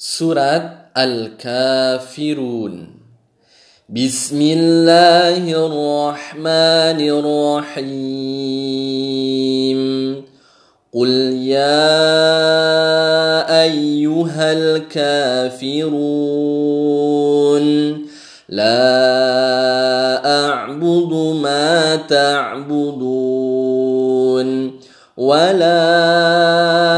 سورة الكافرون. بسم الله الرحمن الرحيم. قل يا أيها الكافرون لا أعبد ما تعبدون ولا